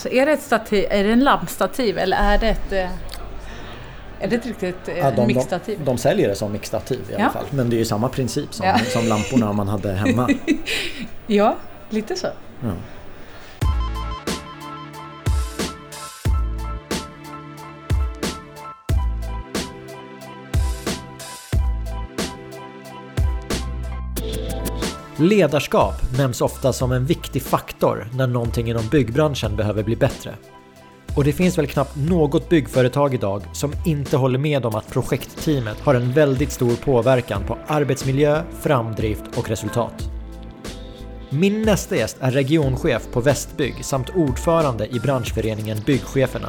Alltså är det ett stativ, är det en lampstativ eller är det ett... eh, Är det ett riktigt eh, Ja, de, de, mixstativ? de säljer det som mixstativ i alla Ja. fall. Men det är ju samma princip som, Ja. som lamporna man hade hemma. Ja, lite så. Ja. Ledarskap nämns ofta som en viktig faktor när någonting inom byggbranschen behöver bli bättre. Och det finns väl knappt något byggföretag idag som inte håller med om att projektteamet har en väldigt stor påverkan på arbetsmiljö, framdrift och resultat. Min nästa gäst är regionchef på Västbygg samt ordförande i branschföreningen Byggcheferna.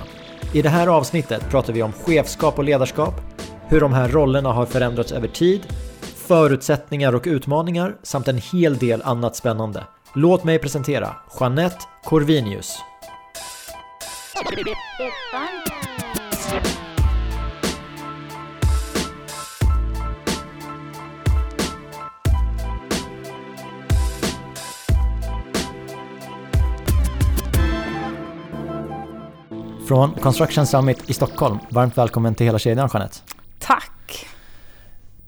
I det här avsnittet pratar vi om chefskap och ledarskap, hur de här rollerna har förändrats över tid, förutsättningar och utmaningar samt en hel del annat spännande. Låt mig presentera Jeanette Corvinius. Från Construction Summit i Stockholm, varmt välkommen till hela kedjan Jeanette. Tack!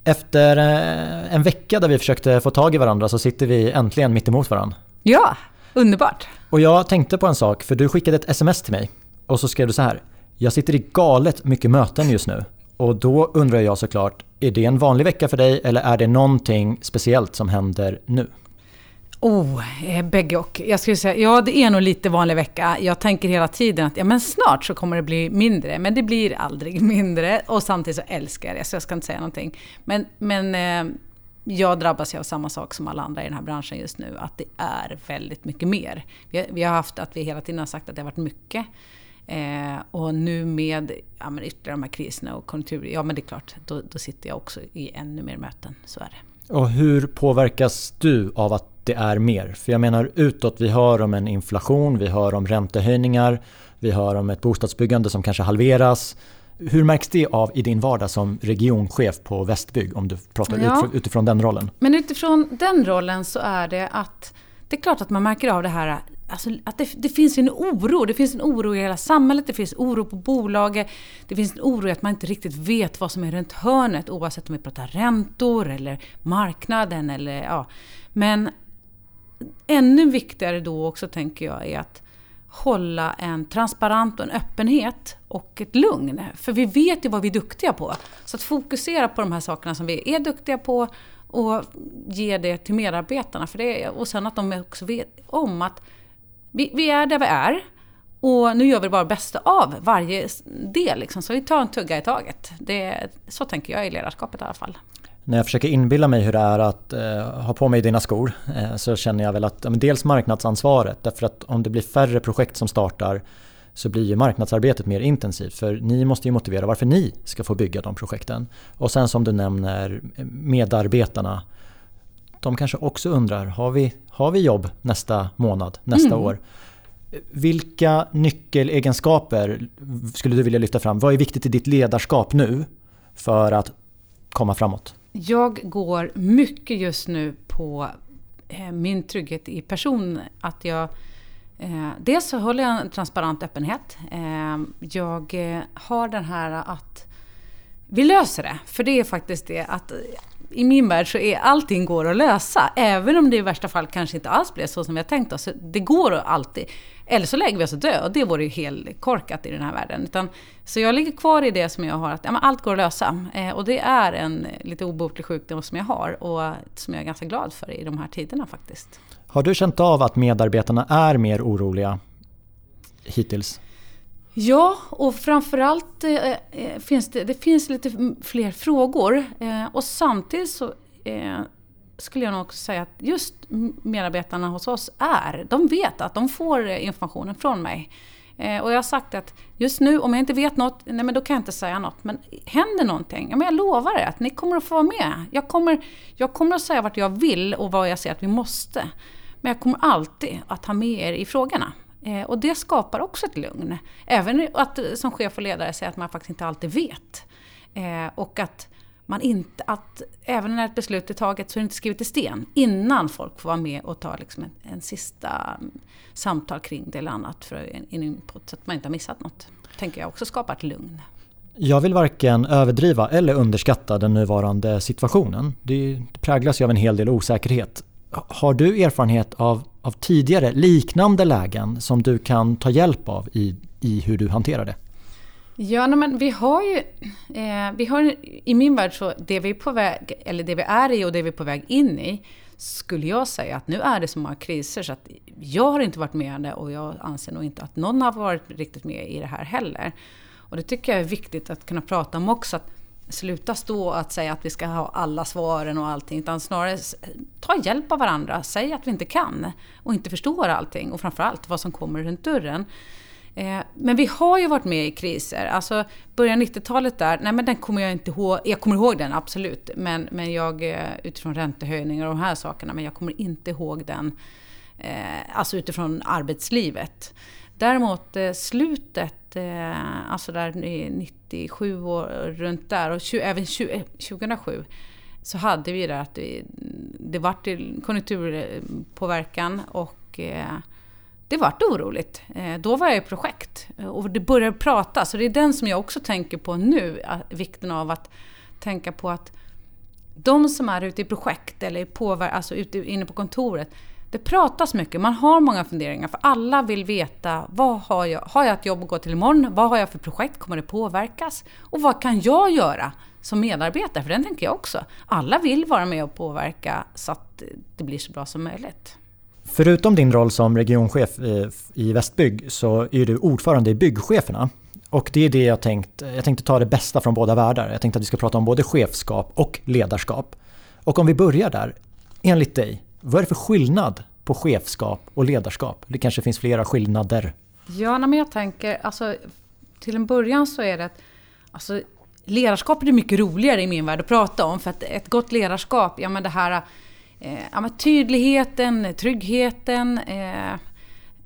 Efter eh, en vecka där vi försökte få tag i varandra så sitter vi äntligen mitt emot varandra. Ja, underbart. Och jag tänkte på en sak, för du skickade ett sms till mig och så skrev du så här. Jag sitter i galet mycket möten just nu. Och då undrar jag såklart, är det en vanlig vecka för dig eller är det någonting speciellt som händer nu? Oh, eh, bägge och. Jag skulle säga, ja det är nog lite vanlig vecka. Jag tänker hela tiden att ja, men snart så kommer det bli mindre. Men det blir aldrig mindre. Och samtidigt så älskar jag det, så jag ska inte säga någonting. Men, men eh, jag drabbas ju av samma sak som alla andra i den här branschen just nu. Att det är väldigt mycket mer. Vi har, vi har haft att vi hela tiden har sagt att det har varit mycket. Eh, och nu med ja, men ytterligare de här kriserna och konjunkturer, ja men det är klart, då, då sitter jag också i ännu mer möten. Så är det. Och hur påverkas du av att det är mer? För jag menar utåt, vi hör om en inflation, vi hör om räntehöjningar, vi hör om ett bostadsbyggande som kanske halveras. Hur märks det av i din vardag som regionchef på Västbygg om du pratar Ja. utifrån, den rollen? Men utifrån den rollen så är det att det är klart att man märker av det här Alltså att det, det finns en oro. Det finns en oro i hela samhället, det finns oro på bolaget. Det finns en oro i att man inte riktigt vet vad som är runt hörnet oavsett om vi pratar räntor eller marknaden eller ja. Men ännu viktigare då också tänker jag är att hålla en transparent och en öppenhet och ett lugn. För vi vet ju vad vi är duktiga på. Så att fokusera på de här sakerna som vi är duktiga på och ge det till medarbetarna. För det, och sen att de också vet om att vi, vi är där vi är och nu gör vi bara det bästa av varje del. Liksom. Så vi tar en tugga i taget. Det, så tänker jag i ledarskapet i alla fall. När jag försöker inbilla mig hur det är att eh, ha på mig dina skor eh, så känner jag väl att dels marknadsansvaret därför att om det blir färre projekt som startar så blir ju marknadsarbetet mer intensivt för ni måste ju motivera varför ni ska få bygga de projekten. Och sen som du nämner medarbetarna de kanske också undrar, har vi, har vi jobb nästa månad, nästa Mm. år? Vilka nyckelegenskaper skulle du vilja lyfta fram? Vad är viktigt i ditt ledarskap nu för att komma framåt? Jag går mycket just nu på eh, min trygghet i person. Att jag, eh, dels så håller jag en transparent öppenhet. Eh, jag eh, har den här att vi löser det. För det är faktiskt det att i min värld så är allting går att lösa. Även om det i värsta fall kanske inte alls blir så som vi har tänkt oss. Det går alltid. Eller så lägger vi oss och dö och det vore ju helt korkat i den här världen. Utan, så jag ligger kvar i det som jag har, att ja, men allt går att lösa. Eh, och det är en lite obotlig sjukdom som jag har och som jag är ganska glad för i de här tiderna faktiskt. Har du känt av att medarbetarna är mer oroliga hittills? Ja, och framförallt eh, eh, finns det, det finns lite fler frågor. Eh, och samtidigt så eh, skulle jag nog också säga att just medarbetarna hos oss är, de vet att de får eh, informationen från mig. Eh, och jag har sagt att just nu, om jag inte vet något, nej men då kan jag inte säga något. Men händer någonting, ja men jag lovar er att ni kommer att få vara med. Jag kommer, jag kommer att säga vart jag vill och vad jag ser att vi måste. Men jag kommer alltid att ha med er i frågorna. Eh, och det skapar också ett lugn. Även att eh, som chef och ledare säga att man faktiskt inte alltid vet. Eh, och att man inte, att även när ett beslut är taget så är det inte skrivet i sten innan folk får vara med och ta liksom en, en sista mm, samtal kring det eller annat för en input så att man inte har missat något. tänker jag också skapar ett lugn. Jag vill varken överdriva eller underskatta den nuvarande situationen. Det präglas ju av en hel del osäkerhet. Har du erfarenhet av, av tidigare liknande lägen som du kan ta hjälp av i, i hur du hanterar det? Ja, men vi har ju... Eh, vi har, I min värld så, det vi, är på väg, eller det vi är i och det vi är på väg in i, skulle jag säga att nu är det så många kriser så att jag har inte varit med om det och jag anser nog inte att någon har varit riktigt med i det här heller. Och det tycker jag är viktigt att kunna prata om också. Att sluta stå och säga att vi ska ha alla svaren och allting. Utan snarare ta hjälp av varandra. Säg att vi inte kan och inte förstår allting. Och framförallt vad som kommer runt dörren. Eh, men vi har ju varit med i kriser. Alltså början 90-talet där, nej men den kommer jag inte ihåg. Jag kommer ihåg den absolut. Men, men jag eh, utifrån räntehöjningar och de här sakerna. Men jag kommer inte ihåg den eh, alltså utifrån arbetslivet. Däremot eh, slutet, eh, alltså där 97 och runt där och även 2007 eh, så hade vi det att det, det vart konjunkturpåverkan och det vart oroligt. Då var jag i projekt och det började prata. Så det är den som jag också tänker på nu, vikten av att tänka på att de som är ute i projekt eller påver- alltså ute inne på kontoret, det pratas mycket, man har många funderingar för alla vill veta vad har jag, har jag ett jobb att gå till imorgon? Vad har jag för projekt? Kommer det påverkas? Och vad kan jag göra som medarbetare? För den tänker jag också. Alla vill vara med och påverka så att det blir så bra som möjligt. Förutom din roll som regionchef i Västbygg så är du ordförande i Byggcheferna. Och det är det jag tänkt, jag tänkte ta det bästa från båda världar. Jag tänkte att vi ska prata om både chefskap och ledarskap. Och om vi börjar där, enligt dig, vad är det för skillnad på chefskap och ledarskap? Det kanske finns flera skillnader? Ja, men jag tänker, alltså, till en början så är det att alltså, ledarskap är mycket roligare i min värld att prata om. För att ett gott ledarskap, ja men det här eh, ja, tydligheten, tryggheten. Eh,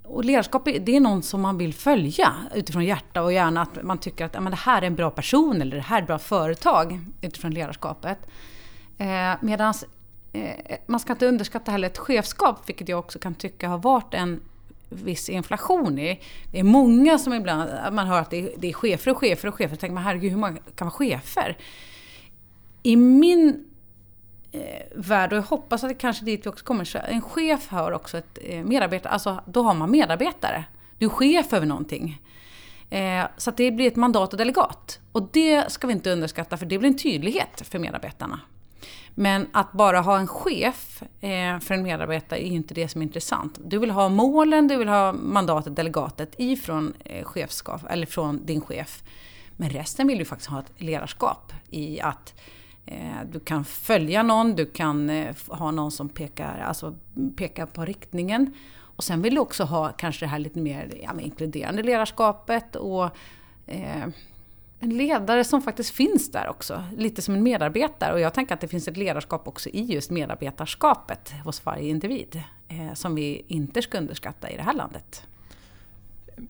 och ledarskap det är någon som man vill följa utifrån hjärta och gärna att man tycker att ja, men det här är en bra person eller det här är ett bra företag utifrån ledarskapet. Eh, Medan Eh, man ska inte underskatta heller ett chefskap, vilket jag också kan tycka har varit en viss inflation i. Det är många som ibland, man hör att det är, det är chefer och chefer och chefer. och tänker man herregud, hur många kan vara chefer? I min eh, värld och jag hoppas att det kanske dit vi också kommer. Så en chef har också ett eh, medarbetare, alltså då har man medarbetare. Du är chef över någonting. Eh, så att det blir ett mandat och delegat. Och det ska vi inte underskatta för det blir en tydlighet för medarbetarna. Men att bara ha en chef eh, för en medarbetare är inte det som är intressant. Du vill ha målen, du vill ha mandatet, delegatet ifrån eh, chefskap, eller från din chef. Men resten vill du faktiskt ha ett ledarskap i att eh, du kan följa någon, du kan ha någon som pekar, alltså pekar på riktningen. Och sen vill du också ha kanske det här lite mer ja, inkluderande ledarskapet och eh, en ledare som faktiskt finns där också, lite som en medarbetare. Och jag tänker att det finns ett ledarskap också i just medarbetarskapet hos varje individ, eh, som vi inte ska underskatta i det här landet.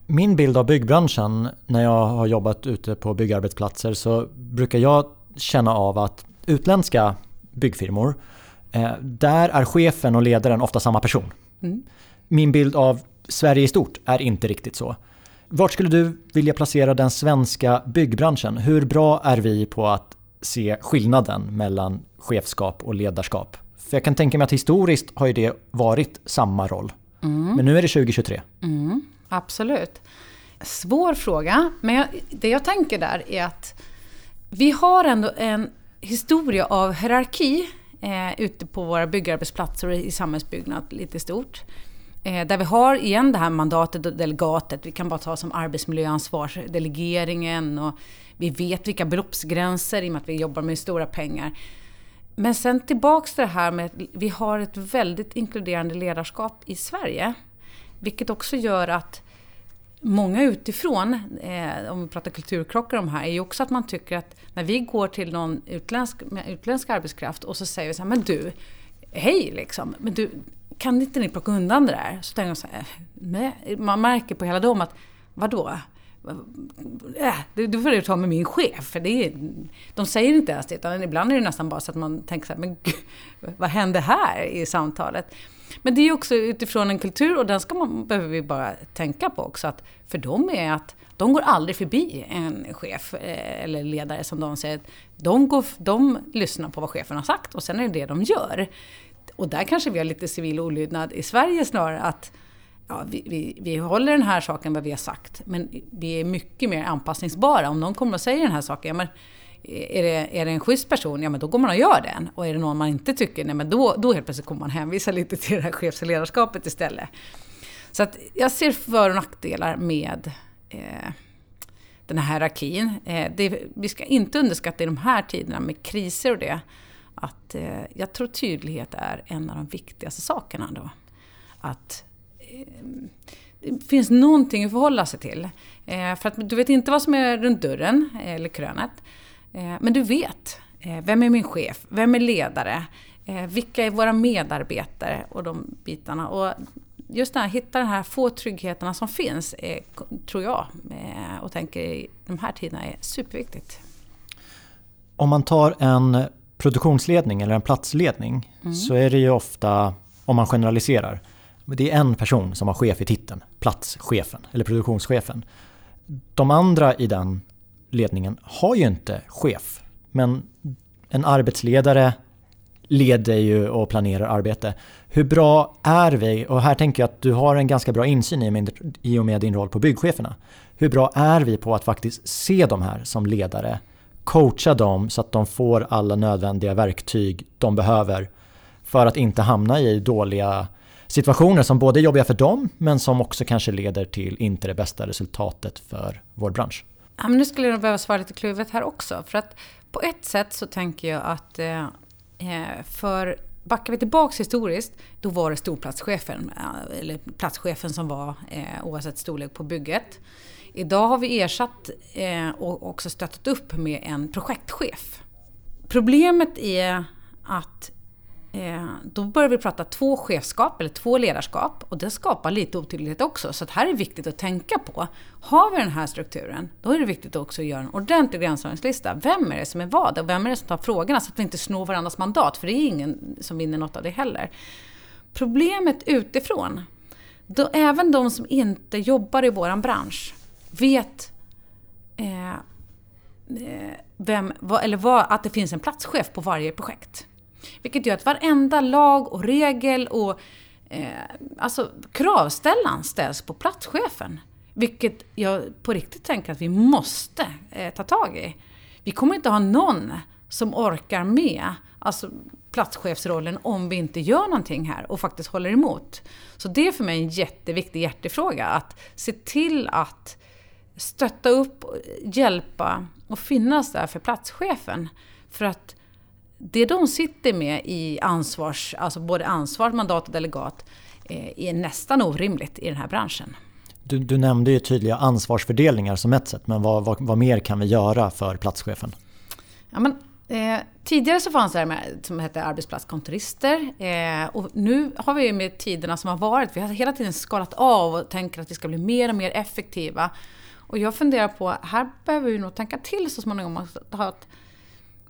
Min bild av byggbranschen när jag har jobbat ute på byggarbetsplatser så brukar jag känna av att utländska byggfirmor, eh, där är chefen och ledaren ofta samma person. Mm. Min bild av Sverige i stort är inte riktigt så. Vart skulle du vilja placera den svenska byggbranschen? Hur bra är vi på att se skillnaden mellan chefskap och ledarskap? För jag kan tänka mig att historiskt har ju det varit samma roll. Mm. Men nu är det 2023. Mm, absolut. Svår fråga, men jag, det jag tänker där är att vi har ändå en historia av hierarki eh, ute på våra byggarbetsplatser och i samhällsbyggnad lite stort. Eh, där vi har igen det här mandatet och delegatet. Vi kan bara ta som arbetsmiljöansvarsdelegeringen och vi vet vilka beloppsgränser i och med att vi jobbar med stora pengar. Men sen tillbaks till det här med att vi har ett väldigt inkluderande ledarskap i Sverige. Vilket också gör att många utifrån, eh, om vi pratar kulturkrockar om här, är ju också att man tycker att när vi går till någon utländsk, utländsk arbetskraft och så säger vi så här, men du, hej liksom, men du, kan inte ni plocka undan det där? Så tänker jag så här. Eh, man märker på hela dem att, vadå? Eh, äh, det får du ta med min chef. För det är, de säger inte ens det, utan ibland är det nästan bara så att man tänker så här, men gud, vad hände här i samtalet? Men det är också utifrån en kultur och den ska man, behöver vi bara tänka på också. Att för dem är att de går aldrig förbi en chef eh, eller ledare som de säger. De, går, de lyssnar på vad chefen har sagt och sen är det det de gör. Och där kanske vi har lite civil olydnad i Sverige snarare. att ja, vi, vi, vi håller den här saken vad vi har sagt, men vi är mycket mer anpassningsbara. Om någon kommer och säger den här saken, ja, men eh, är det, är det en schysst person, ja men då går man och gör den. Och är det någon man inte tycker, nej men då, då helt plötsligt kommer man hänvisa lite till det här chefsledarskapet istället. Så att jag ser för och nackdelar med eh, den här hierarkin. Eh, det, vi ska inte underskatta i de här tiderna med kriser och det, att eh, jag tror tydlighet är en av de viktigaste sakerna då. Att eh, det finns någonting att förhålla sig till. Eh, för att du vet inte vad som är runt dörren, eh, eller krönet. Eh, men du vet, eh, vem är min chef? Vem är ledare? Eh, vilka är våra medarbetare? Och de bitarna. Och just det här, hitta de här få tryggheterna som finns, eh, tror jag, eh, och tänker i de här tiderna är superviktigt. Om man tar en produktionsledning eller en platsledning mm. så är det ju ofta, om man generaliserar, det är en person som har chef i titeln, platschefen eller produktionschefen. De andra i den ledningen har ju inte chef. Men en arbetsledare leder ju och planerar arbete. Hur bra är vi? Och här tänker jag att du har en ganska bra insyn i och med din roll på byggcheferna. Hur bra är vi på att faktiskt se de här som ledare? Coacha dem så att de får alla nödvändiga verktyg de behöver för att inte hamna i dåliga situationer som både är jobbiga för dem men som också kanske leder till inte det bästa resultatet för vår bransch. Ja, men nu skulle jag behöva svara lite kluvet här också. För att på ett sätt så tänker jag att eh, eh för Backar vi tillbaks historiskt, då var det storplatschefen, eh, eller platschefen som var eh, oavsett storlek på bygget. Idag har vi ersatt eh, och också stöttat upp med en projektchef. Problemet är att Eh, då börjar vi prata två chefskap eller två ledarskap och det skapar lite otydlighet också. Så det här är viktigt att tänka på. Har vi den här strukturen, då är det viktigt också att göra en ordentlig gränsdragningslista. Vem är det som är vad och vem är det som tar frågorna så att vi inte snor varandras mandat, för det är ingen som vinner något av det heller. Problemet utifrån, då även de som inte jobbar i vår bransch vet eh, eh, vem, vad, eller vad, att det finns en platschef på varje projekt. Vilket gör att varenda lag och regel och eh, alltså, kravställan ställs på platschefen. Vilket jag på riktigt tänker att vi måste eh, ta tag i. Vi kommer inte ha någon som orkar med alltså, platschefsrollen om vi inte gör någonting här och faktiskt håller emot. Så det är för mig en jätteviktig hjärtefråga. Att se till att stötta upp, hjälpa och finnas där för platschefen. För att det de sitter med i ansvars, alltså både ansvar, mandat och delegat eh, är nästan orimligt i den här branschen. Du, du nämnde ju tydliga ansvarsfördelningar som ett sätt, men vad, vad, vad mer kan vi göra för platschefen? Ja, men, eh, tidigare så fanns det här med, som hette arbetsplatskontorister eh, och nu har vi med tiderna som har varit, vi har hela tiden skalat av och tänker att vi ska bli mer och mer effektiva. Och jag funderar på, här behöver vi nog tänka till så småningom att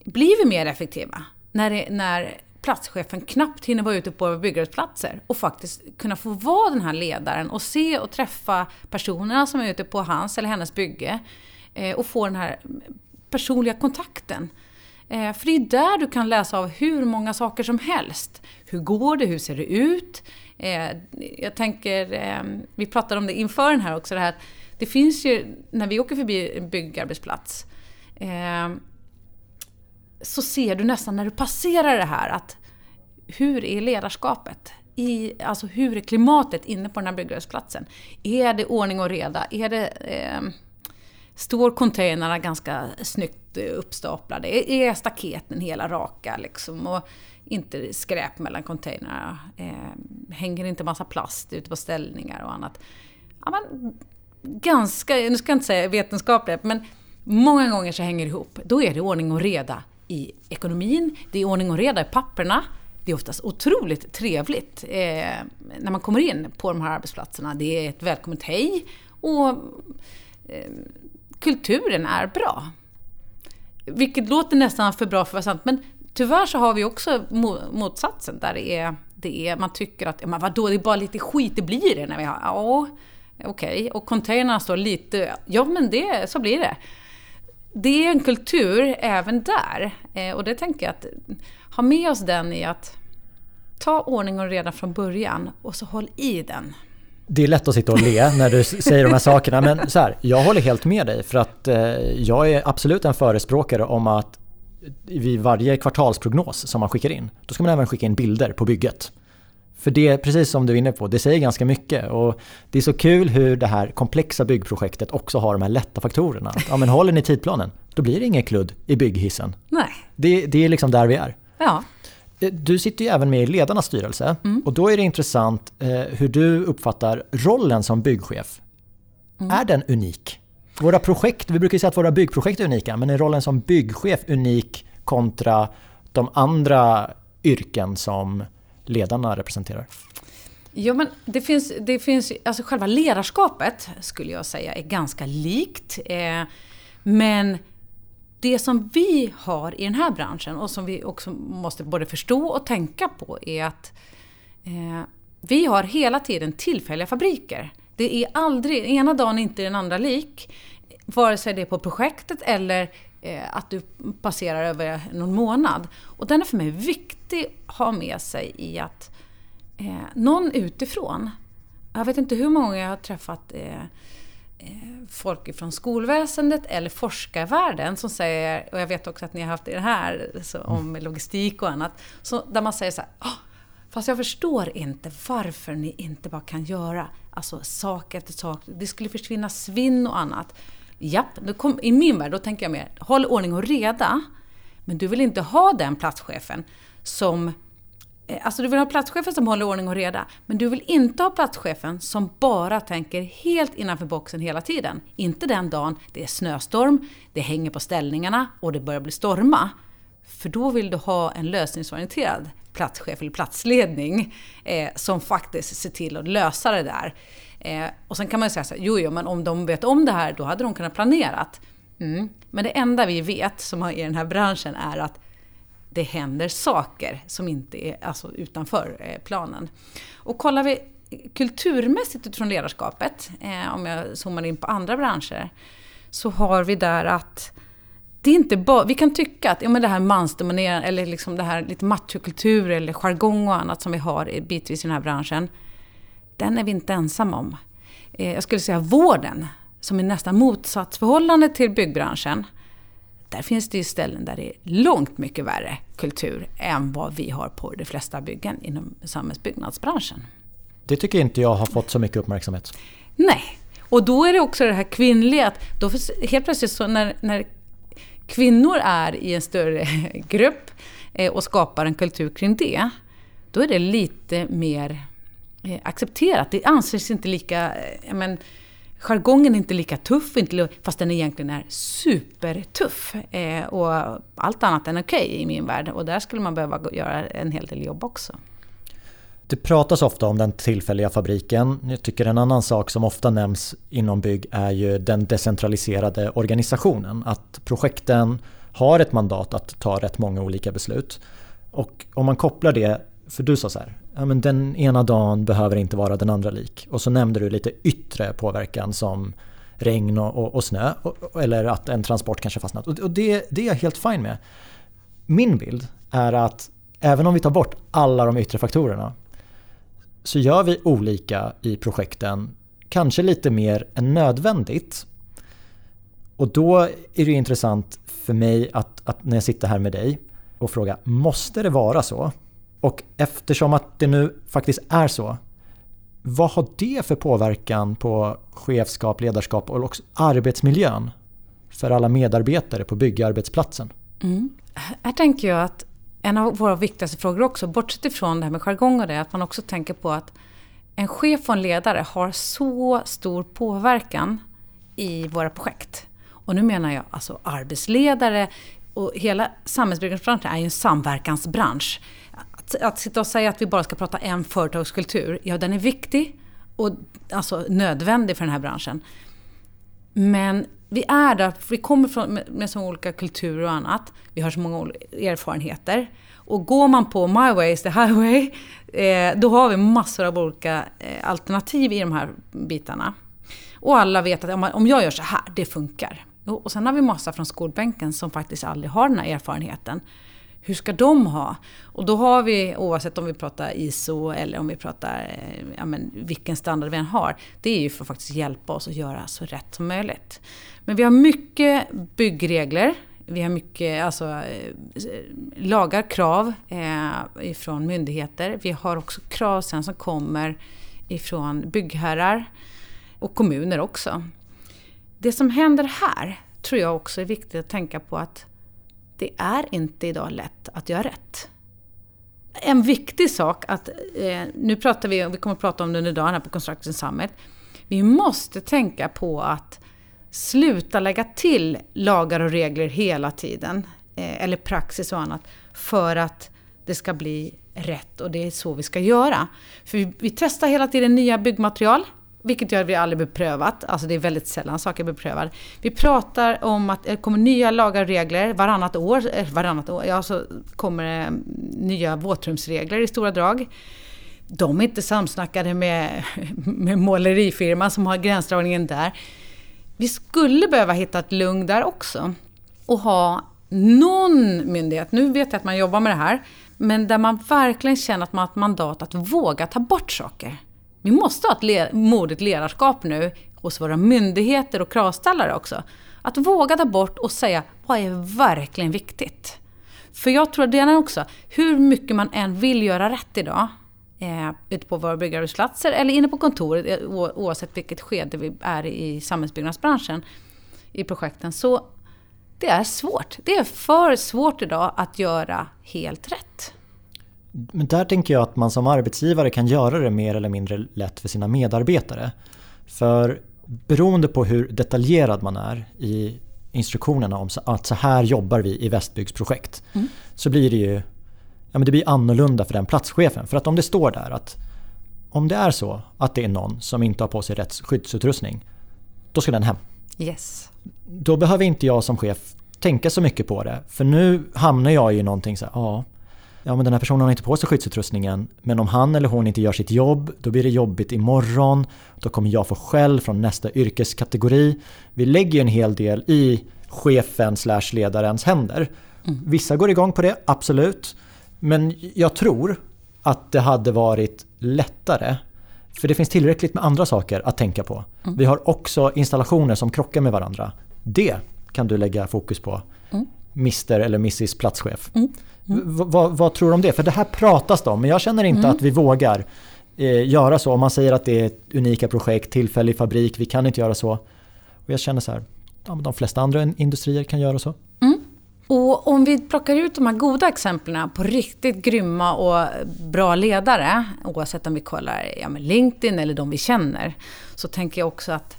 blir vi mer effektiva när, det, när platschefen knappt hinner vara ute på våra byggarbetsplatser och faktiskt kunna få vara den här ledaren och se och träffa personerna som är ute på hans eller hennes bygge eh, och få den här personliga kontakten. Eh, för det är där du kan läsa av hur många saker som helst. Hur går det? Hur ser det ut? Eh, jag tänker, eh, vi pratade om det inför den här också, det här det finns ju, när vi åker förbi en byggarbetsplats, eh, så ser du nästan när du passerar det här att hur är ledarskapet? I, alltså hur är klimatet inne på den här byggarbetsplatsen? Är det ordning och reda? Är det, eh, står containrarna ganska snyggt uppstaplade? Är, är staketen hela raka liksom? Och inte skräp mellan containrarna? Eh, hänger inte massa plast ute på ställningar och annat? Ja, men, ganska, nu ska jag inte säga vetenskapligt, men många gånger så hänger det ihop. Då är det ordning och reda i ekonomin, det är ordning och reda i papperna. Det är oftast otroligt trevligt eh, när man kommer in på de här arbetsplatserna. Det är ett välkommet hej och eh, kulturen är bra. Vilket låter nästan för bra för att vara sant, men tyvärr så har vi också motsatsen där det är, det är man tycker att, men vadå, det är bara lite skit, det blir det när vi har, ja, okej, okay. och containrarna står lite, ja men det, så blir det. Det är en kultur även där, eh, och det tänker jag att ha med oss den i att ta ordning och reda från början och så håll i den. Det är lätt att sitta och le när du säger de här sakerna men så här, jag håller helt med dig för att eh, jag är absolut en förespråkare om att vid varje kvartalsprognos som man skickar in, då ska man även skicka in bilder på bygget. För det precis som du är inne på, det säger ganska mycket och det är så kul hur det här komplexa byggprojektet också har de här lätta faktorerna. Ja men håller ni tidplanen, då blir det ingen kludd i bygghissen. Nej. Det, det är liksom där vi är. Ja. Eh, du sitter ju även med i ledarnas styrelse mm. och då är det intressant eh, hur du uppfattar rollen som byggchef. Mm. Är den unik? Våra projekt, vi brukar ju säga att våra byggprojekt är unika, men är rollen som byggchef unik kontra de andra yrken som ledarna representerar? Jo, men det finns, det finns, alltså själva ledarskapet skulle jag säga är ganska likt. Eh, men det som vi har i den här branschen och som vi också måste både förstå och tänka på är att eh, vi har hela tiden tillfälliga fabriker. Det är aldrig, ena dagen inte den andra lik. Vare sig det är på projektet eller att du passerar över någon månad. Och den är för mig viktig att ha med sig i att eh, någon utifrån, jag vet inte hur många jag har träffat eh, Eh, folk från skolväsendet eller forskarvärlden som säger, och jag vet också att ni har haft det här så, om mm. logistik och annat, så, där man säger så här, oh, fast jag förstår inte varför ni inte bara kan göra alltså, sak efter sak. Det skulle försvinna svinn och annat. Japp, kom, i min värld då tänker jag mer, håll ordning och reda. Men du vill inte ha den platschefen som eh, alltså du vill ha platschefen som håller ordning och reda, men du vill inte ha platschefen som bara tänker helt innanför boxen hela tiden. Inte den dagen det är snöstorm, det hänger på ställningarna och det börjar bli storma. För då vill du ha en lösningsorienterad platschef eller platsledning eh, som faktiskt ser till att lösa det där. Eh, och sen kan man ju säga så här, jo, jo, men om de vet om det här, då hade de kunnat planerat. Mm. Men det enda vi vet som har i den här branschen är att det händer saker som inte är alltså, utanför eh, planen. Och kollar vi kulturmässigt utifrån ledarskapet, eh, om jag zoomar in på andra branscher, så har vi där att det är inte bara, vi kan tycka att ja, men det här mansdominerande, eller liksom det här lite machokultur eller jargong och annat som vi har bitvis i den här branschen, den är vi inte ensamma om. Eh, jag skulle säga vården, som är nästan motsatsförhållande till byggbranschen, där finns det ju ställen där det är långt mycket värre kultur än vad vi har på de flesta byggen inom samhällsbyggnadsbranschen. Det tycker inte jag har fått så mycket uppmärksamhet. Nej, och då är det också det här kvinnliga, att då helt plötsligt så när, när kvinnor är i en större grupp eh, och skapar en kultur kring det, då är det lite mer Eh, accepterat. Det anses inte lika, eh, men, jargongen är inte lika tuff, fast den egentligen är supertuff. Eh, och allt annat än okej okay i min värld. Och där skulle man behöva göra en hel del jobb också. Det pratas ofta om den tillfälliga fabriken. Jag tycker en annan sak som ofta nämns inom bygg är ju den decentraliserade organisationen. Att projekten har ett mandat att ta rätt många olika beslut. Och om man kopplar det för du sa så här, ja, men den ena dagen behöver inte vara den andra lik. Och så nämnde du lite yttre påverkan som regn och, och, och snö. Och, eller att en transport kanske fastnat. Och, det, det är jag helt fine med. Min bild är att även om vi tar bort alla de yttre faktorerna så gör vi olika i projekten, kanske lite mer än nödvändigt. Och då är det intressant för mig att, att när jag sitter här med dig och frågar, måste det vara så? Och eftersom att det nu faktiskt är så, vad har det för påverkan på chefskap, ledarskap och också arbetsmiljön för alla medarbetare på byggarbetsplatsen? Mm. Här tänker jag att en av våra viktigaste frågor också, bortsett ifrån det här med jargong och det, att man också tänker på att en chef och en ledare har så stor påverkan i våra projekt. Och nu menar jag alltså arbetsledare och hela samhällsbyggnadsbranschen är ju en samverkansbransch att, att sitta och säga att vi bara ska prata en företagskultur, ja den är viktig och alltså nödvändig för den här branschen. Men vi är där, vi kommer från, med, med så olika kulturer och annat. Vi har så många erfarenheter. Och går man på My way is the highway, eh, då har vi massor av olika eh, alternativ i de här bitarna. Och alla vet att om, om jag gör så här, det funkar. Och sen har vi massa från skolbänken som faktiskt aldrig har den här erfarenheten. Hur ska de ha? Och då har vi, oavsett om vi pratar ISO eller om vi pratar eh, ja, men, vilken standard vi än har, det är ju för att faktiskt hjälpa oss att göra så rätt som möjligt. Men vi har mycket byggregler, vi har mycket alltså, eh, lagar, krav eh, ifrån myndigheter. Vi har också krav sen som kommer ifrån byggherrar och kommuner också. Det som händer här tror jag också är viktigt att tänka på att det är inte idag lätt att göra rätt. En viktig sak att, eh, nu pratar vi, vi kommer att prata om det under dagen här på Construction Summit, vi måste tänka på att sluta lägga till lagar och regler hela tiden, eh, eller praxis och annat, för att det ska bli rätt och det är så vi ska göra. För vi, vi testar hela tiden nya byggmaterial. Vilket gör att vi aldrig beprövat, alltså det är väldigt sällan saker beprövar. Vi pratar om att det kommer nya lagar och regler varannat år, eh, varannat år, ja så kommer det mm, nya våtrumsregler i stora drag. De är inte samsnackade med, med målerifirman som har gränsdragningen där. Vi skulle behöva hitta ett lugn där också och ha någon myndighet, nu vet jag att man jobbar med det här, men där man verkligen känner att man har ett mandat att våga ta bort saker. Vi måste ha ett le modigt ledarskap nu hos våra myndigheter och kravställare också. Att våga ta bort och säga vad är verkligen viktigt. För jag tror att det är också, hur mycket man än vill göra rätt idag, eh, ute på våra byggarbetsplatser eller inne på kontoret, eh, oavsett vilket skede vi är i samhällsbyggnadsbranschen, i projekten, så det är svårt. Det är för svårt idag att göra helt rätt. Men där tänker jag att man som arbetsgivare kan göra det mer eller mindre lätt för sina medarbetare. För beroende på hur detaljerad man är i instruktionerna om att så här jobbar vi i Västbyggsprojekt mm. så blir det ju ja, men det blir annorlunda för den platschefen. För att om det står där att om det är så att det är någon som inte har på sig rätt skyddsutrustning då ska den hem. Yes. Då behöver inte jag som chef tänka så mycket på det. För nu hamnar jag i någonting så här, ja ja men den här personen har inte på sig skyddsutrustningen men om han eller hon inte gör sitt jobb då blir det jobbigt imorgon. Då kommer jag få skäll från nästa yrkeskategori. Vi lägger ju en hel del i chefen slash ledarens händer. Mm. Vissa går igång på det, absolut. Men jag tror att det hade varit lättare för det finns tillräckligt med andra saker att tänka på. Mm. Vi har också installationer som krockar med varandra. Det kan du lägga fokus på. Mm. Mr eller Mrs platschef. Mm. Vad, vad, tror du om det? För det här pratas det om, men jag känner inte mm. att vi vågar eh, göra så. Om man säger att det är unika projekt, tillfällig fabrik, vi kan inte göra så. Och jag känner så här, ja, de flesta andra industrier kan göra så. Mm. Och om vi plockar ut de här goda exemplen på riktigt grymma och bra ledare, oavsett om vi kollar ja, LinkedIn eller de vi känner, så tänker jag också att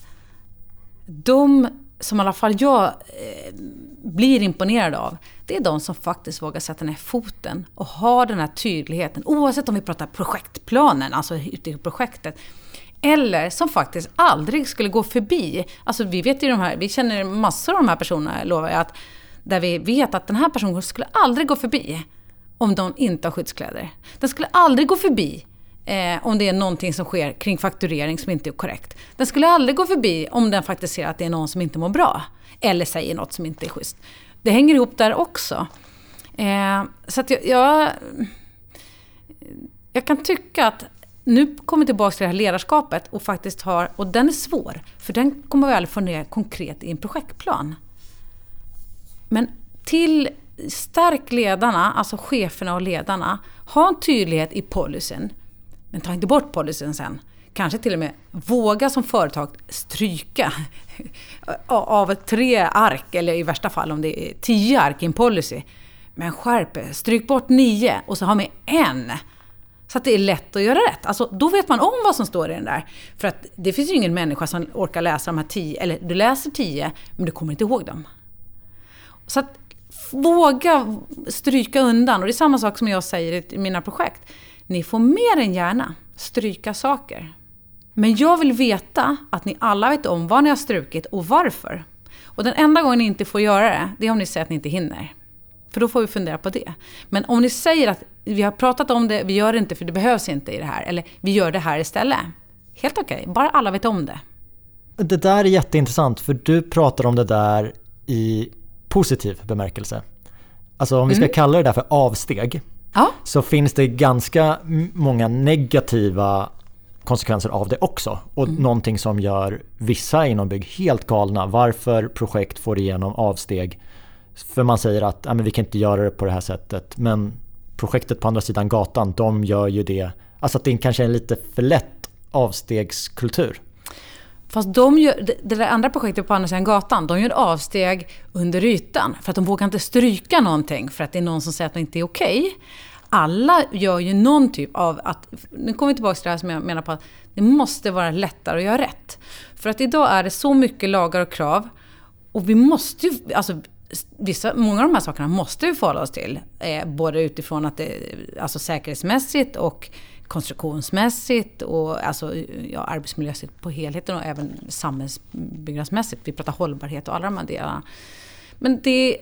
de som i alla fall jag eh, blir imponerad av, det är de som faktiskt vågar sätta ner foten och har den här tydligheten, oavsett om vi pratar projektplanen, alltså ute i projektet, eller som faktiskt aldrig skulle gå förbi. Alltså vi vet ju de här, vi känner massor av de här personerna, lovar jag, att, där vi vet att den här personen skulle aldrig gå förbi om de inte har skyddskläder. Den skulle aldrig gå förbi eh, om det är någonting som sker kring fakturering som inte är korrekt. Den skulle aldrig gå förbi om den faktiskt ser att det är någon som inte mår bra. Eller säger något som inte är schysst. Det hänger ihop där också. Eh, så att jag, jag, jag kan tycka att nu kommer vi tillbaka till det här ledarskapet och faktiskt har, och den är svår, för den kommer vi aldrig få ner konkret i en projektplan. Men till stärk ledarna, alltså cheferna och ledarna, ha en tydlighet i policyn. Men ta inte bort policyn sen. Kanske till och med våga som företag stryka av tre ark, eller i värsta fall om det är tio ark i en policy. Men skärp er, stryk bort nio och så ha med en. Så att det är lätt att göra rätt. Alltså, då vet man om vad som står i den där. För att det finns ju ingen människa som orkar läsa de här tio, eller du läser tio, men du kommer inte ihåg dem. Så att våga stryka undan. Och det är samma sak som jag säger i mina projekt. Ni får mer än gärna stryka saker. Men jag vill veta att ni alla vet om vad ni har strukit och varför. Och den enda gången ni inte får göra det, det är om ni säger att ni inte hinner. För då får vi fundera på det. Men om ni säger att vi har pratat om det, vi gör det inte för det behövs inte i det här. Eller vi gör det här istället. Helt okej, okay, bara alla vet om det. Det där är jätteintressant för du pratar om det där i positiv bemärkelse. Alltså om vi ska mm. kalla det där för avsteg. Ja. Så finns det ganska många negativa konsekvenser av det också. Och mm. någonting som gör vissa inom bygg helt galna. Varför projekt får igenom avsteg. För man säger att ja, men vi kan inte göra det på det här sättet. Men projektet på andra sidan gatan, de gör ju det. Alltså att det kanske är en lite för lätt avstegskultur. Fast de gör, det, där andra projektet på andra sidan gatan, de gör avsteg under ytan. För att de vågar inte stryka någonting för att det är någon som säger att det inte är okej. Okay. Alla gör ju någon typ av att, nu kommer vi tillbaka till det här som jag menar på att det måste vara lättare att göra rätt. För att idag är det så mycket lagar och krav och vi måste ju, alltså vissa, många av de här sakerna måste vi förhålla oss till. Eh, både utifrån att det, alltså säkerhetsmässigt och konstruktionsmässigt och alltså, ja, arbetsmiljömässigt på helheten och även samhällsbyggnadsmässigt. Vi pratar hållbarhet och alla de här delarna. Men det...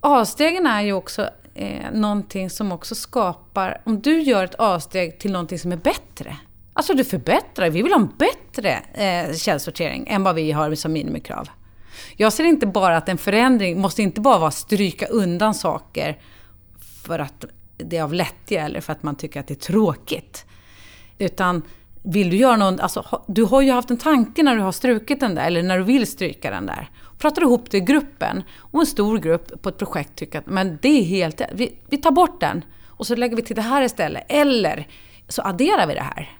Avstegen är ju också eh, någonting som också skapar... Om du gör ett avsteg till någonting som är bättre. Alltså du förbättrar, vi vill ha en bättre eh, källsortering än vad vi har som minimikrav. Jag ser inte bara att en förändring måste inte bara vara stryka undan saker för att det av lättja eller för att man tycker att det är tråkigt. Utan vill du göra någon, alltså, du har ju haft en tanke när du har strukit den där, eller när du vill stryka den där. Pratar du ihop det i gruppen, och en stor grupp på ett projekt tycker att men det är helt vi, vi tar bort den och så lägger vi till det här istället. Eller så adderar vi det här.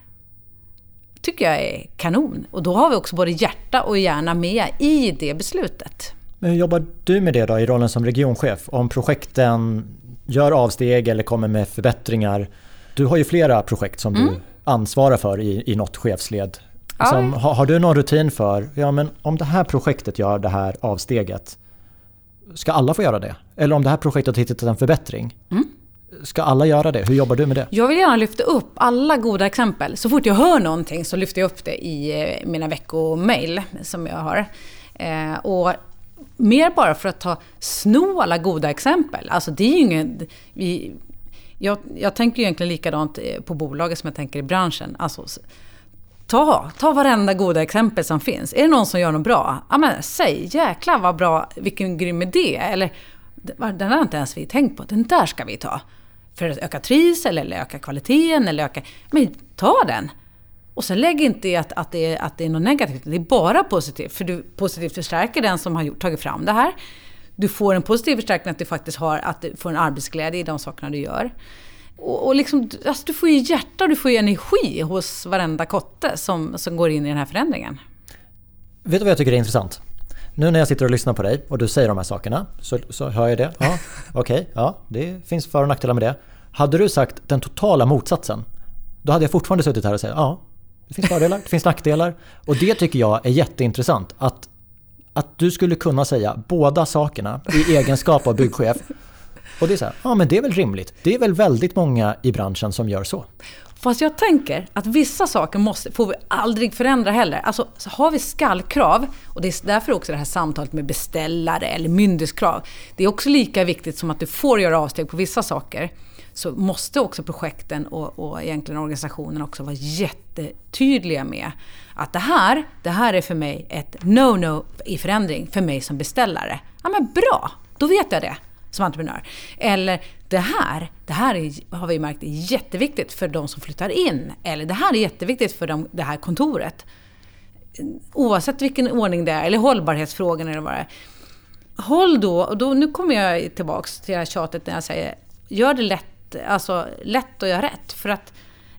tycker jag är kanon. Och då har vi också både hjärta och hjärna med i det beslutet. Men hur jobbar du med det då i rollen som regionchef? Om projekten gör avsteg eller kommer med förbättringar. Du har ju flera projekt som mm. du ansvarar för i, i något chefsled. Som, har, har, du någon rutin för, ja men om det här projektet gör det här avsteget, ska alla få göra det? Eller om det här projektet har hittat en förbättring, mm. ska alla göra det? Hur jobbar du med det? Jag vill gärna lyfta upp alla goda exempel. Så fort jag hör någonting så lyfter jag upp det i eh, mina veckomail som jag har. Eh, och mer bara för att ta, sno alla goda exempel. Alltså det är ju ingen... Vi, jag, jag tänker egentligen likadant eh, på bolaget som jag tänker i branschen. Alltså, ta, ta varenda goda exempel som finns. Är det någon som gör något bra? Ja men säg jäklar vad bra, vilken grym idé. Eller den har inte ens vi tänkt på, den där ska vi ta. För att öka trivsel eller öka kvaliteten eller öka... Men ta den! Och sen lägg inte i att, att, det är, att det är något negativt, det är bara positivt. För du positivt förstärker den som har gjort, tagit fram det här. Du får en positiv förstärkning att du faktiskt har, att du får en arbetsglädje i de sakerna du gör. Och, och liksom, alltså du får ju hjärta du får ju energi hos varenda kotte som, som går in i den här förändringen. Vet du vad jag tycker är intressant? Nu när jag sitter och lyssnar på dig och du säger de här sakerna så, så hör jag det. Ja, Okej, okay, ja, det finns för och nackdelar med det. Hade du sagt den totala motsatsen, då hade jag fortfarande suttit här och sagt ja, det finns fördelar, det finns nackdelar. Och det tycker jag är jätteintressant. Att, att du skulle kunna säga båda sakerna i egenskap av byggchef. Och det är så här, ja men det är väl rimligt. Det är väl väldigt många i branschen som gör så. Fast jag tänker att vissa saker måste, får vi aldrig förändra heller. Alltså har vi skallkrav, och det är därför också det här samtalet med beställare eller myndighetskrav. Det är också lika viktigt som att du får göra avsteg på vissa saker så måste också projekten och, och egentligen organisationen också vara jättetydliga med att det här, det här är för mig ett no-no i förändring för mig som beställare. Ja men bra, då vet jag det som entreprenör. Eller det här, det här är, har vi märkt är jätteviktigt för de som flyttar in. Eller det här är jätteviktigt för de, det här kontoret. Oavsett vilken ordning det är, eller hållbarhetsfrågan eller vad det är. Håll då, och då, nu kommer jag tillbaks till det här tjatet när jag säger, gör det lätt alltså, lätt att göra rätt. För att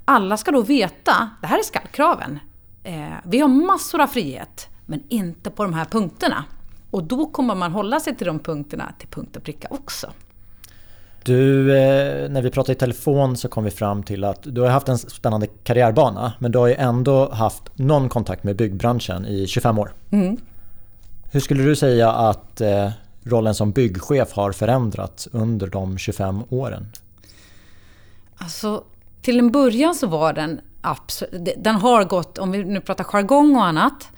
alla ska då veta, det här är skallkraven. Eh, vi har massor av frihet, men inte på de här punkterna. Och då kommer man hålla sig till de punkterna till punkt och pricka också. Du, eh, när vi pratade i telefon så kom vi fram till att du har haft en spännande karriärbana men du har ju ändå haft någon kontakt med byggbranschen i 25 år. Mm. Hur skulle du säga att eh, rollen som byggchef har förändrats under de 25 åren? Alltså, till en början så var den absolut, den har gått, om vi nu pratar jargong och annat,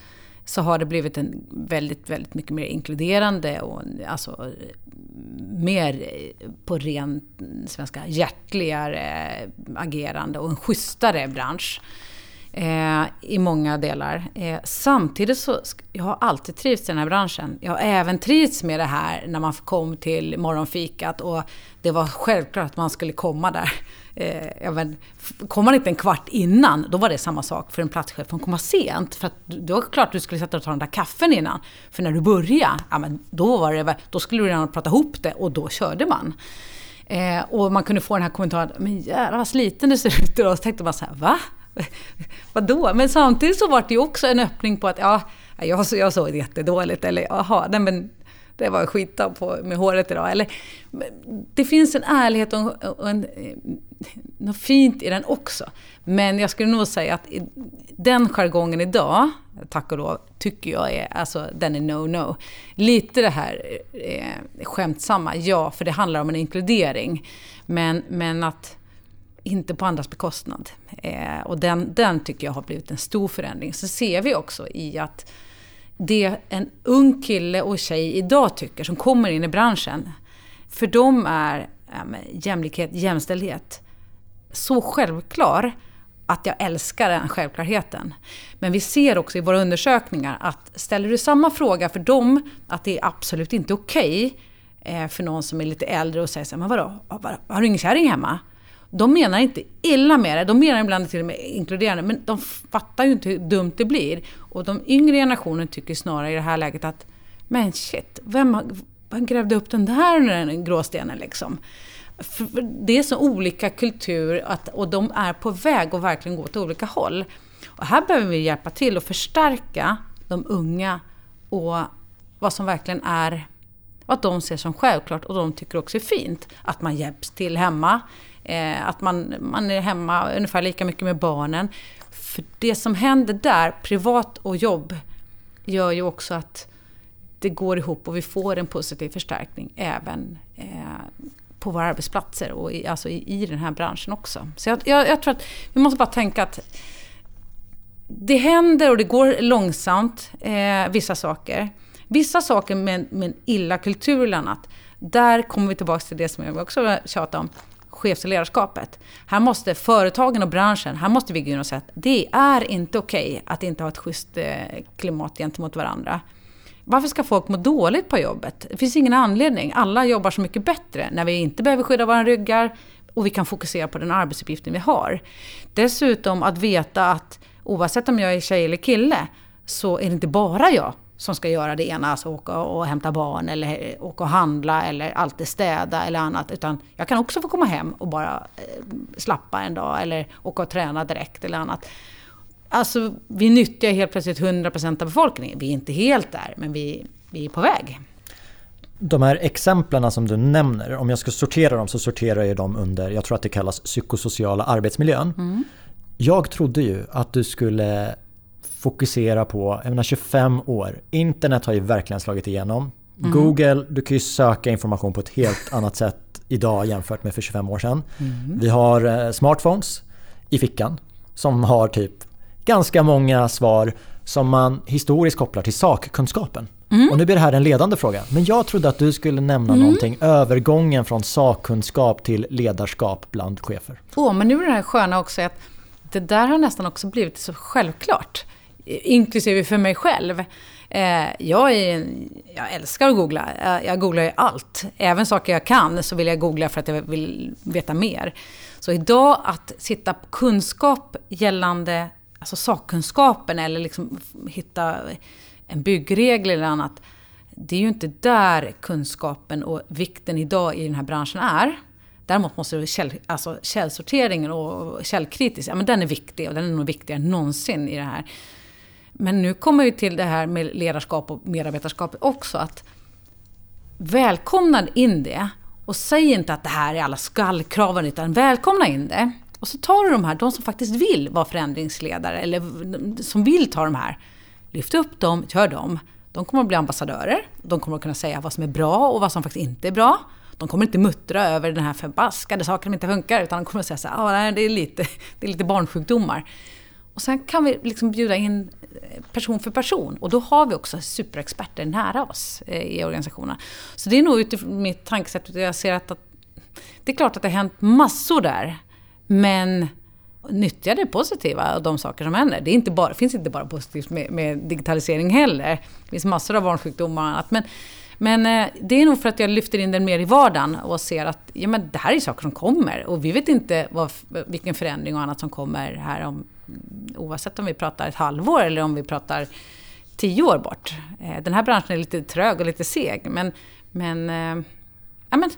så har det blivit en väldigt, väldigt mycket mer inkluderande och alltså mer eh, på ren svenska hjärtligare eh, agerande och en schysstare bransch eh, i många delar. Eh, samtidigt så, jag har alltid trivts i den här branschen. Jag har även trivts med det här när man kom till morgonfikat och det var självklart att man skulle komma där. Eh, vet, kom man inte en kvart innan, då var det samma sak för en platschef. Hon komma sent, för att då var det klart att du skulle sätta och ta den där kaffen innan. För när du började, ja, men då, var det, då skulle du redan prata ihop det och då körde man. Eh, och man kunde få den här kommentaren, men jävlar vad sliten du ser ut idag. Så tänkte man så här, va? Vadå? Men samtidigt så var det ju också en öppning på att ja, jag, jag såg jättedåligt eller jaha, nej men det var skita på med håret idag. Eller, det finns en ärlighet och, och en, eh, något fint i den också. Men jag skulle nog säga att den jargongen idag, tack och lov, tycker jag är, alltså den är no-no. Lite det här eh, skämtsamma, ja, för det handlar om en inkludering. Men, men att inte på andras bekostnad. Eh, och den, den tycker jag har blivit en stor förändring. Så ser vi också i att det en ung kille och tjej idag tycker, som kommer in i branschen, för dem är eh, jämlikhet, jämställdhet så självklar att jag älskar den självklarheten. Men vi ser också i våra undersökningar att ställer du samma fråga för dem, att det är absolut inte okej okay, eh, för någon som är lite äldre och säger så här, men vadå, har du ingen kärring hemma? De menar inte illa med det, de menar ibland till och med inkluderande, men de fattar ju inte hur dumt det blir. Och de yngre generationen tycker snarare i det här läget att, men shit, vem, vem grävde upp den där den gråstenen liksom? För det är så olika kultur att, och de är på väg att verkligen gå åt olika håll. Och här behöver vi hjälpa till och förstärka de unga och vad som verkligen är och att de ser som självklart och de tycker också är fint. Att man hjälps till hemma, Eh, att man, man är hemma ungefär lika mycket med barnen. För det som händer där, privat och jobb, gör ju också att det går ihop och vi får en positiv förstärkning även eh, på våra arbetsplatser och i, alltså i, i den här branschen också. Så jag, jag, jag, tror att vi måste bara tänka att det händer och det går långsamt, eh, vissa saker. Vissa saker med, med illa kultur eller annat, där kommer vi tillbaka till det som jag också tjatar om chefsledarskapet. Här måste företagen och branschen, här måste vi gå in och säga att det är inte okej okay att inte ha ett schysst eh, klimat gentemot varandra. Varför ska folk må dåligt på jobbet? Det finns ingen anledning. Alla jobbar så mycket bättre när vi inte behöver skydda våra ryggar och vi kan fokusera på den arbetsuppgiften vi har. Dessutom att veta att oavsett om jag är tjej eller kille så är det inte bara jag som ska göra det ena, alltså åka och hämta barn eller åka och handla eller alltid städa eller annat. Utan jag kan också få komma hem och bara eh, slappa en dag eller åka och träna direkt eller annat. Alltså, vi nyttjar helt plötsligt 100% av befolkningen. Vi är inte helt där, men vi, vi är på väg. De här exemplen som du nämner, om jag ska sortera dem så sorterar jag dem under, jag tror att det kallas psykosociala arbetsmiljön. Mm. Jag trodde ju att du skulle fokusera på, jag menar 25 år. Internet har ju verkligen slagit igenom. Mm. Google, du kan ju söka information på ett helt annat sätt idag jämfört med för 25 år sedan. Mm. Vi har eh, smartphones i fickan som har typ ganska många svar som man historiskt kopplar till sakkunskapen. Mm. Och nu blir det här en ledande fråga. Men jag trodde att du skulle nämna mm. någonting, övergången från sakkunskap till ledarskap bland chefer. Åh, oh, men nu är det här sköna också att det där har nästan också blivit så självklart inklusive för mig själv. Eh, jag, är, jag älskar att googla. Jag googlar ju allt. Även saker jag kan så vill jag googla för att jag vill veta mer. Så idag att sitta på kunskap gällande alltså sakkunskapen eller liksom hitta en byggregel eller annat. Det är ju inte där kunskapen och vikten idag i den här branschen är. Däremot måste käll, alltså källsorteringen och källkritisk, ja men den är viktig och den är nog viktigare än någonsin i det här. Men nu kommer vi till det här med ledarskap och medarbetarskap också. Att välkomna in det och säg inte att det här är alla skallkraven utan välkomna in det. Och så tar du de här, de som faktiskt vill vara förändringsledare eller som vill ta de här. Lyft upp dem, gör dem. De kommer att bli ambassadörer. De kommer att kunna säga vad som är bra och vad som faktiskt inte är bra. De kommer inte muttra över den här förbaskade saken som inte funkar utan de kommer att säga så här, ah, det, är lite, det är lite barnsjukdomar. Och sen kan vi liksom bjuda in eh, person för person och då har vi också superexperter nära oss eh, i organisationen. Så det är nog utifrån mitt tankesätt, jag ser att, att det är klart att det har hänt massor där. Men nyttja det positiva och de saker som händer. Det är inte bara, finns inte bara positivt med, med, digitalisering heller. Det finns massor av barnsjukdomar och annat. Men, men eh, det är nog för att jag lyfter in den mer i vardagen och ser att ja, men det här är saker som kommer. Och vi vet inte vad, vilken förändring och annat som kommer här om oavsett om vi pratar ett halvår eller om vi pratar tio år bort. Eh, den här branschen är lite trög och lite seg. Men, men, eh, ja, men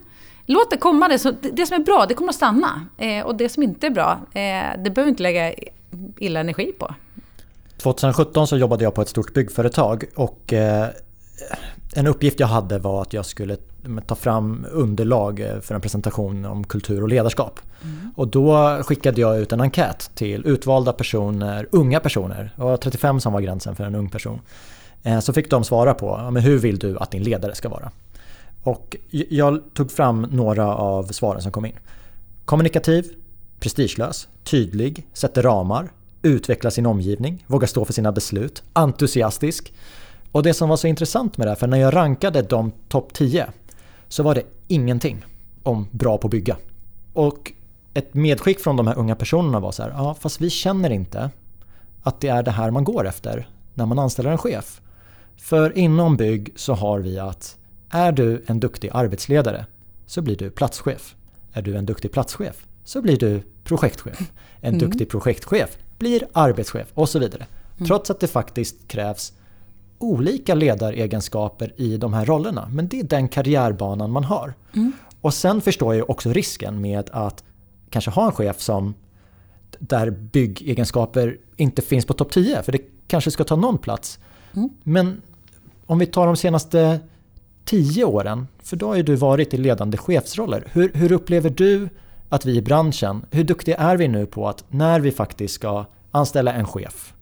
låt det komma. Det, det som är bra, det kommer att stanna. Eh, och det som inte är bra, det behöver vi inte lägga illa energi på. 2017 så jobbade jag på ett stort byggföretag och en uppgift jag hade var att jag skulle ta fram underlag eh, för en presentation om kultur och ledarskap. Mm. Och då skickade jag ut en enkät till utvalda personer, unga personer. Det var 35 som var gränsen för en ung person. Eh, så fick de svara på men hur vill du att din ledare ska vara. Och jag tog fram några av svaren som kom in. Kommunikativ, prestigelös, tydlig, sätter ramar, utvecklar sin omgivning, vågar stå för sina beslut, entusiastisk, och det som var så intressant med det här, för när jag rankade de topp 10 så var det ingenting om bra på att bygga. Och ett medskick från de här unga personerna var så här, ja fast vi känner inte att det är det här man går efter när man anställer en chef. För inom bygg så har vi att är du en duktig arbetsledare så blir du platschef. Är du en duktig platschef så blir du projektchef. En mm. duktig projektchef blir arbetschef och så vidare. Mm. Trots att det faktiskt krävs olika ledaregenskaper i de här rollerna. Men det är den karriärbanan man har. Mm. Och sen förstår jag också risken med att kanske ha en chef som där byggegenskaper inte finns på topp 10. För det kanske ska ta någon plats. Mm. Men om vi tar de senaste 10 åren, för då har ju du varit i ledande chefsroller. Hur, hur upplever du att vi i branschen, hur duktiga är vi nu på att när vi faktiskt ska anställa en chef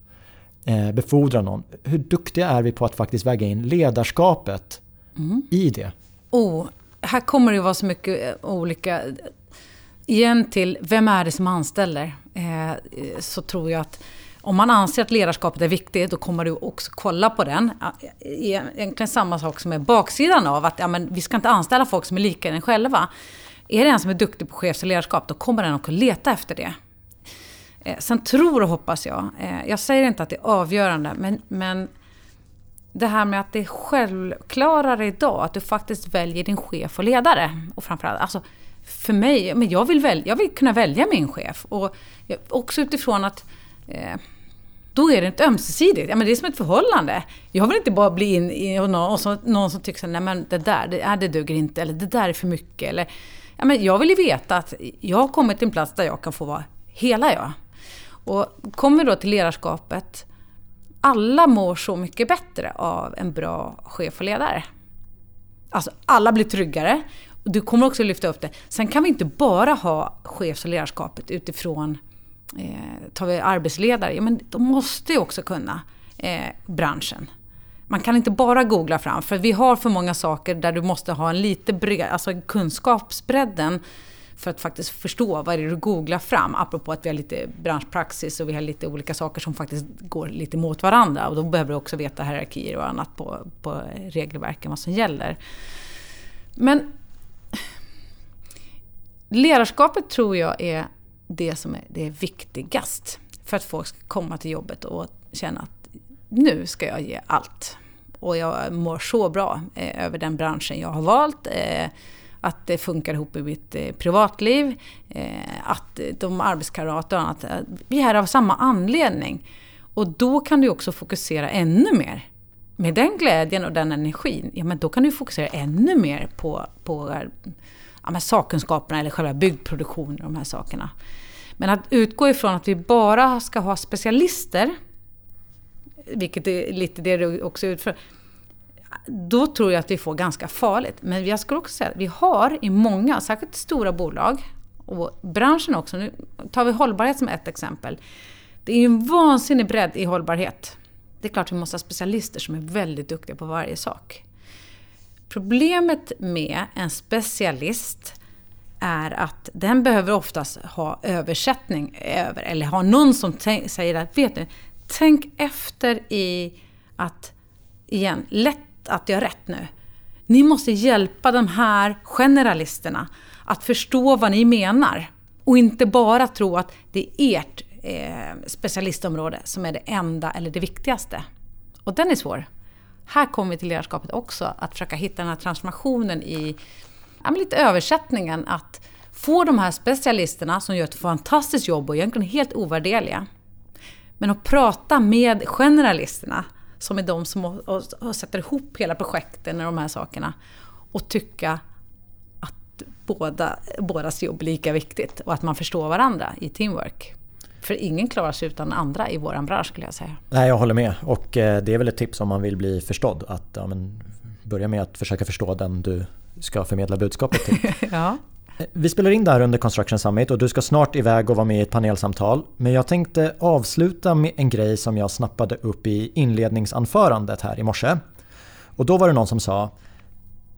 befordra någon. Hur duktiga är vi på att faktiskt väga in ledarskapet mm. i det? Oh, här kommer det vara så mycket eh, olika... Igen till, vem är det som anställer? Eh, så tror jag att om man anser att ledarskapet är viktigt, då kommer du också kolla på den. Egentligen samma sak som är baksidan av att ja, men vi ska inte anställa folk som är lika en själva. Är det en som är duktig på chefs och ledarskap, då kommer den också leta efter det. Eh, sen tror och hoppas jag, eh, jag säger inte att det är avgörande, men, men det här med att det är självklarare idag att du faktiskt väljer din chef och ledare. Och framförallt, alltså för mig, men jag vill, välja, jag vill kunna välja min chef. Och också utifrån att eh, då är det inte ömsesidigt. Ja, men det är som ett förhållande. Jag vill inte bara bli in i någon, och så, någon som tycker att men det där det, äh, det duger inte, eller det där är för mycket. Eller, ja, men jag vill ju veta att jag har kommit till en plats där jag kan få vara hela jag. Och kommer då till ledarskapet, alla mår så mycket bättre av en bra chef och ledare. Alltså alla blir tryggare. Och du kommer också lyfta upp det. Sen kan vi inte bara ha chefs och ledarskapet utifrån, eh, tar vi arbetsledare, ja, men de måste ju också kunna eh, branschen. Man kan inte bara googla fram, för vi har för många saker där du måste ha en lite bred, alltså kunskapsbredden för att faktiskt förstå vad det är du googlar fram. Apropå att vi har lite branschpraxis och vi har lite olika saker som faktiskt går lite mot varandra. Och då behöver du också veta hierarkier och annat på, på regelverken, vad som gäller. Men ledarskapet tror jag är det som är det viktigast för att folk ska komma till jobbet och känna att nu ska jag ge allt. Och jag mår så bra eh, över den branschen jag har valt. Eh, att det funkar ihop i mitt eh, privatliv, eh, att de arbetskamrater och annat, eh, vi är här av samma anledning. Och då kan du också fokusera ännu mer. Med den glädjen och den energin, ja men då kan du fokusera ännu mer på, på ja, sakkunskaperna eller själva byggproduktionen och de här sakerna. Men att utgå ifrån att vi bara ska ha specialister, vilket är lite det du också utför, då tror jag att vi får ganska farligt. Men jag skulle också säga att vi har i många, särskilt stora bolag, och branschen också, nu tar vi hållbarhet som ett exempel. Det är ju en vansinnig bredd i hållbarhet. Det är klart att vi måste ha specialister som är väldigt duktiga på varje sak. Problemet med en specialist är att den behöver oftast ha översättning över, eller ha någon som säger att, vet du, tänk efter i att, igen, lätt att jag har rätt nu. Ni måste hjälpa de här generalisterna att förstå vad ni menar. Och inte bara tro att det är ert eh, specialistområde som är det enda eller det viktigaste. Och den är svår. Här kommer vi till ledarskapet också, att försöka hitta den här transformationen i ja, lite översättningen. Att få de här specialisterna som gör ett fantastiskt jobb och egentligen är helt ovärderliga. Men att prata med generalisterna, som är de som och, och, och sätter ihop hela projekten och de här sakerna. Och tycka att båda, bådas jobb är lika viktigt och att man förstår varandra i teamwork. För ingen klarar sig utan andra i vår bransch skulle jag säga. Nej, jag håller med. Och eh, det är väl ett tips om man vill bli förstådd. Att ja, men, börja med att försöka förstå den du ska förmedla budskapet till. ja. Vi spelar in det här under Construction Summit och du ska snart iväg och vara med i ett panelsamtal. Men jag tänkte avsluta med en grej som jag snappade upp i inledningsanförandet här i morse. Och då var det någon som sa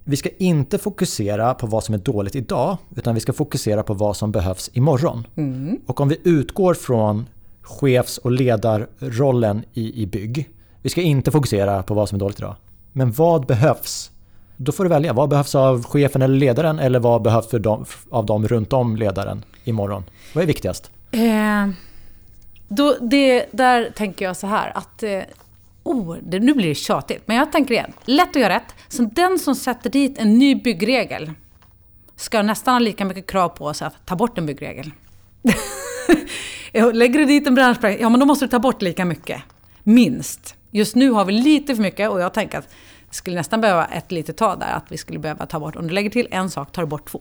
vi ska inte fokusera på vad som är dåligt idag utan vi ska fokusera på vad som behövs imorgon. Mm. Och om vi utgår från chefs och ledarrollen i, i bygg. Vi ska inte fokusera på vad som är dåligt idag. Men vad behövs? Då får du välja. Vad behövs av chefen eller ledaren eller vad behövs för dem, av dem runt om ledaren imorgon? Vad är viktigast? Eh, då, det, där tänker jag så här att eh, Oh, det, nu blir det tjatigt, men jag tänker igen. Lätt att göra rätt. Så den som sätter dit en ny byggregel ska nästan ha lika mycket krav på sig att ta bort en byggregel. Lägger du dit en branschpraktik, ja men då måste du ta bort lika mycket. Minst. Just nu har vi lite för mycket och jag tänker att skulle nästan behöva ett litet tag där, att vi skulle behöva ta bort, om du lägger till en sak tar du bort två.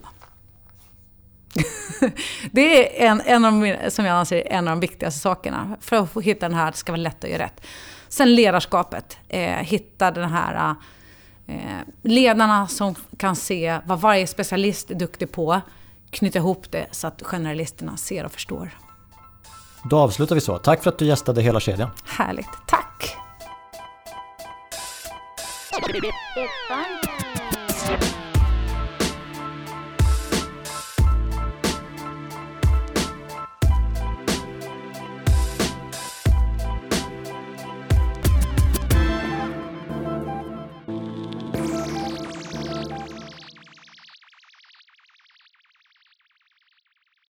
det är en, en av de, som jag anser en av de viktigaste sakerna för att hitta den här det ska vara lätt att göra rätt. Sen ledarskapet. Eh, hitta den här eh, ledarna som kan se vad varje specialist är duktig på. Knyta ihop det så att generalisterna ser och förstår. Då avslutar vi så. Tack för att du gästade hela kedjan. Härligt. Tack! It's fun.